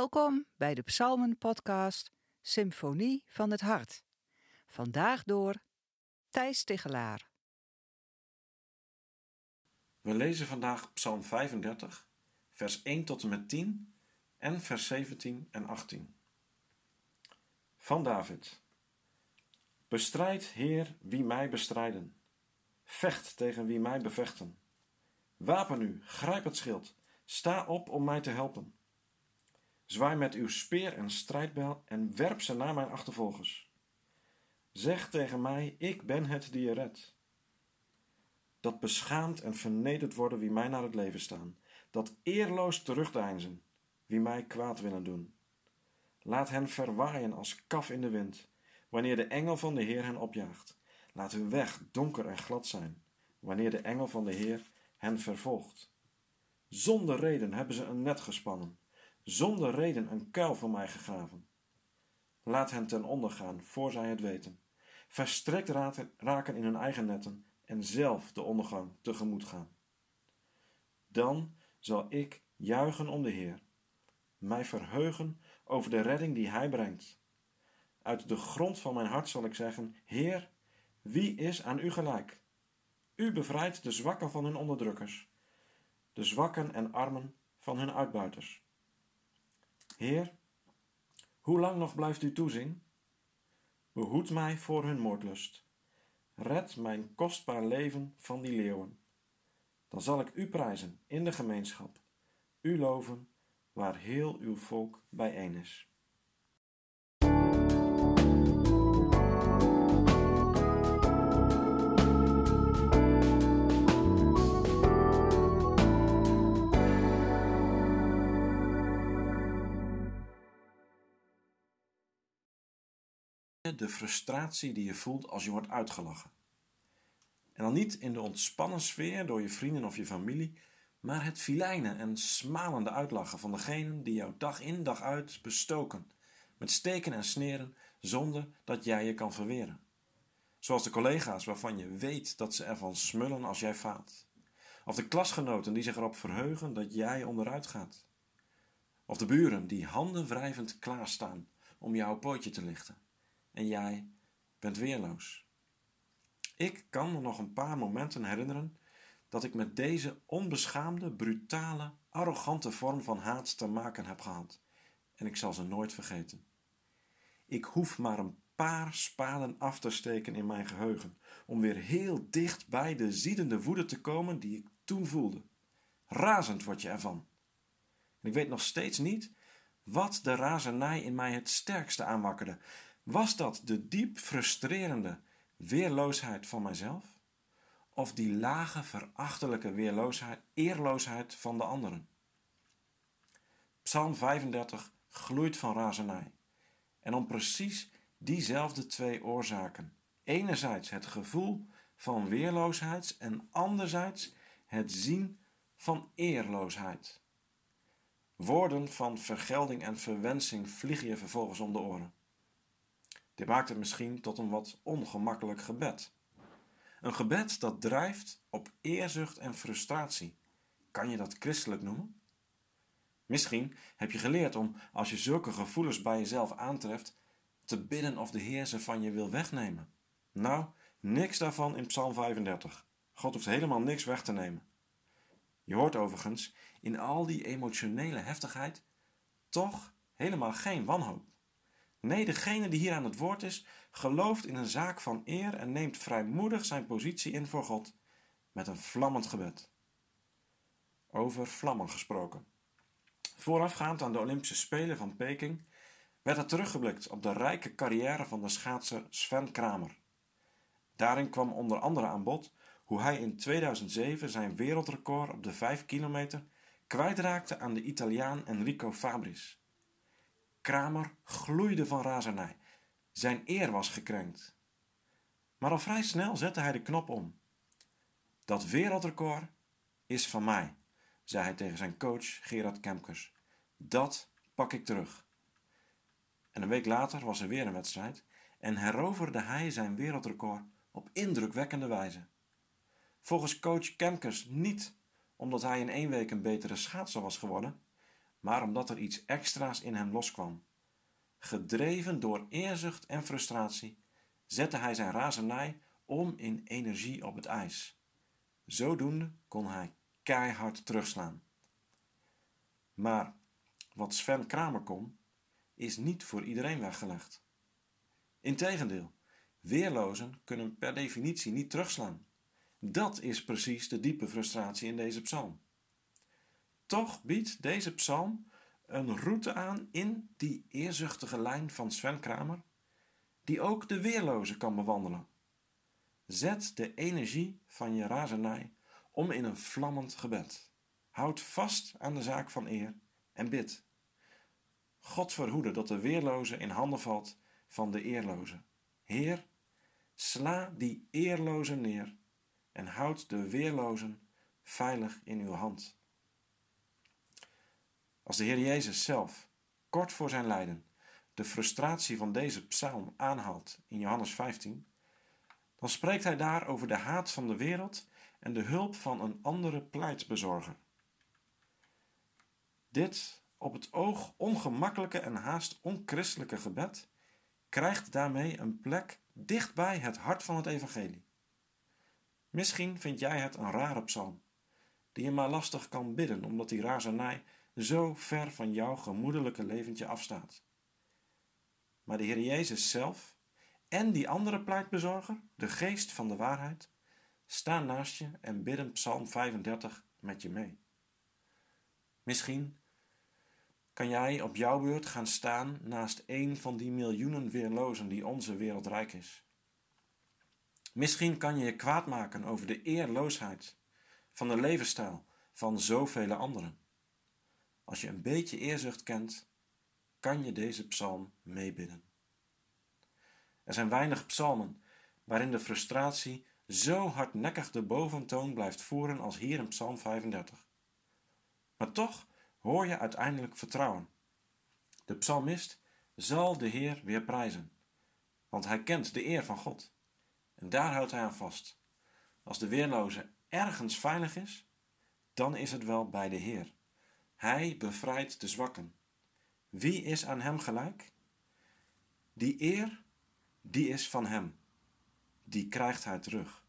Welkom bij de Psalmen-podcast Symfonie van het Hart. Vandaag door Thijs Tigelaar. We lezen vandaag Psalm 35, vers 1 tot en met 10 en vers 17 en 18. Van David. Bestrijd, Heer, wie mij bestrijden. Vecht tegen wie mij bevechten. Wapen u, grijp het schild. Sta op om mij te helpen. Zwaai met uw speer en strijdbel en werp ze naar mijn achtervolgers. Zeg tegen mij: Ik ben het die je redt. Dat beschaamd en vernederd worden wie mij naar het leven staan, dat eerloos terugdeinzen wie mij kwaad willen doen. Laat hen verwaaien als kaf in de wind, wanneer de engel van de Heer hen opjaagt. Laat hun weg donker en glad zijn, wanneer de engel van de Heer hen vervolgt. Zonder reden hebben ze een net gespannen zonder reden een kuil voor mij gegraven. Laat hen ten onder gaan, voor zij het weten. Verstrekt raken in hun eigen netten en zelf de ondergang tegemoet gaan. Dan zal ik juichen om de Heer, mij verheugen over de redding die Hij brengt. Uit de grond van mijn hart zal ik zeggen: Heer, wie is aan U gelijk? U bevrijdt de zwakken van hun onderdrukkers, de zwakken en armen van hun uitbuiters. Heer, hoe lang nog blijft u toezien? Behoed mij voor hun moordlust. Red mijn kostbaar leven van die leeuwen. Dan zal ik u prijzen in de gemeenschap, u loven waar heel uw volk bijeen is. De frustratie die je voelt als je wordt uitgelachen. En dan niet in de ontspannen sfeer door je vrienden of je familie, maar het filijne en smalende uitlachen van degenen die jou dag in dag uit bestoken, met steken en sneren, zonder dat jij je kan verweren. Zoals de collega's waarvan je weet dat ze ervan smullen als jij faalt. Of de klasgenoten die zich erop verheugen dat jij onderuit gaat. Of de buren die handen wrijvend klaarstaan om jouw pootje te lichten en jij bent weerloos. Ik kan me nog een paar momenten herinneren dat ik met deze onbeschaamde, brutale, arrogante vorm van haat te maken heb gehad. En ik zal ze nooit vergeten. Ik hoef maar een paar spaden af te steken in mijn geheugen om weer heel dicht bij de ziedende woede te komen die ik toen voelde. Razend word je ervan. En ik weet nog steeds niet wat de razernij in mij het sterkste aanwakkerde, was dat de diep frustrerende weerloosheid van mijzelf? Of die lage, verachtelijke weerloosheid, eerloosheid van de anderen? Psalm 35 gloeit van razernij. En om precies diezelfde twee oorzaken. Enerzijds het gevoel van weerloosheid en anderzijds het zien van eerloosheid. Woorden van vergelding en verwensing vliegen je vervolgens om de oren. Dit maakt het misschien tot een wat ongemakkelijk gebed. Een gebed dat drijft op eerzucht en frustratie. Kan je dat christelijk noemen? Misschien heb je geleerd om, als je zulke gevoelens bij jezelf aantreft, te bidden of de Heer ze van je wil wegnemen. Nou, niks daarvan in Psalm 35. God hoeft helemaal niks weg te nemen. Je hoort overigens in al die emotionele heftigheid toch helemaal geen wanhoop. Nee, degene die hier aan het woord is, gelooft in een zaak van eer en neemt vrijmoedig zijn positie in voor God met een vlammend gebed. Over vlammen gesproken. Voorafgaand aan de Olympische Spelen van Peking werd er teruggeblikt op de rijke carrière van de schaatser Sven Kramer. Daarin kwam onder andere aan bod hoe hij in 2007 zijn wereldrecord op de 5 kilometer kwijtraakte aan de Italiaan Enrico Fabris. Kramer gloeide van razernij. Zijn eer was gekrenkt. Maar al vrij snel zette hij de knop om. Dat wereldrecord is van mij, zei hij tegen zijn coach Gerard Kemkers. Dat pak ik terug. En een week later was er weer een wedstrijd en heroverde hij zijn wereldrecord op indrukwekkende wijze. Volgens coach Kemkers niet omdat hij in één week een betere schaatser was geworden, maar omdat er iets extra's in hem loskwam. Gedreven door eerzucht en frustratie, zette hij zijn razernij om in energie op het ijs. Zodoende kon hij keihard terugslaan. Maar wat Sven Kramer kon, is niet voor iedereen weggelegd. Integendeel, weerlozen kunnen per definitie niet terugslaan. Dat is precies de diepe frustratie in deze psalm. Toch biedt deze psalm een route aan in die eerzuchtige lijn van Sven Kramer, die ook de weerloze kan bewandelen. Zet de energie van je razernij om in een vlammend gebed. Houd vast aan de zaak van eer en bid. God verhoede dat de weerloze in handen valt van de eerloze. Heer, sla die eerloze neer en houd de weerlozen veilig in uw hand. Als de Heer Jezus zelf, kort voor zijn lijden, de frustratie van deze psalm aanhaalt in Johannes 15, dan spreekt hij daar over de haat van de wereld en de hulp van een andere pleitbezorger. Dit op het oog ongemakkelijke en haast onchristelijke gebed krijgt daarmee een plek dichtbij het hart van het evangelie. Misschien vind jij het een rare psalm, die je maar lastig kan bidden omdat die razernij zo ver van jouw gemoedelijke leventje afstaat. Maar de Heer Jezus zelf en die andere pleitbezorger, de geest van de waarheid, staan naast je en bidden Psalm 35 met je mee. Misschien kan jij op jouw beurt gaan staan naast een van die miljoenen weerlozen die onze wereld rijk is. Misschien kan je je kwaad maken over de eerloosheid van de levensstijl van zoveel anderen. Als je een beetje eerzucht kent, kan je deze psalm meebidden. Er zijn weinig psalmen waarin de frustratie zo hardnekkig de boventoon blijft voeren als hier in Psalm 35. Maar toch hoor je uiteindelijk vertrouwen. De psalmist zal de Heer weer prijzen, want hij kent de eer van God. En daar houdt hij aan vast. Als de weerloze ergens veilig is, dan is het wel bij de Heer. Hij bevrijdt de zwakken. Wie is aan hem gelijk? Die eer, die is van hem. Die krijgt hij terug.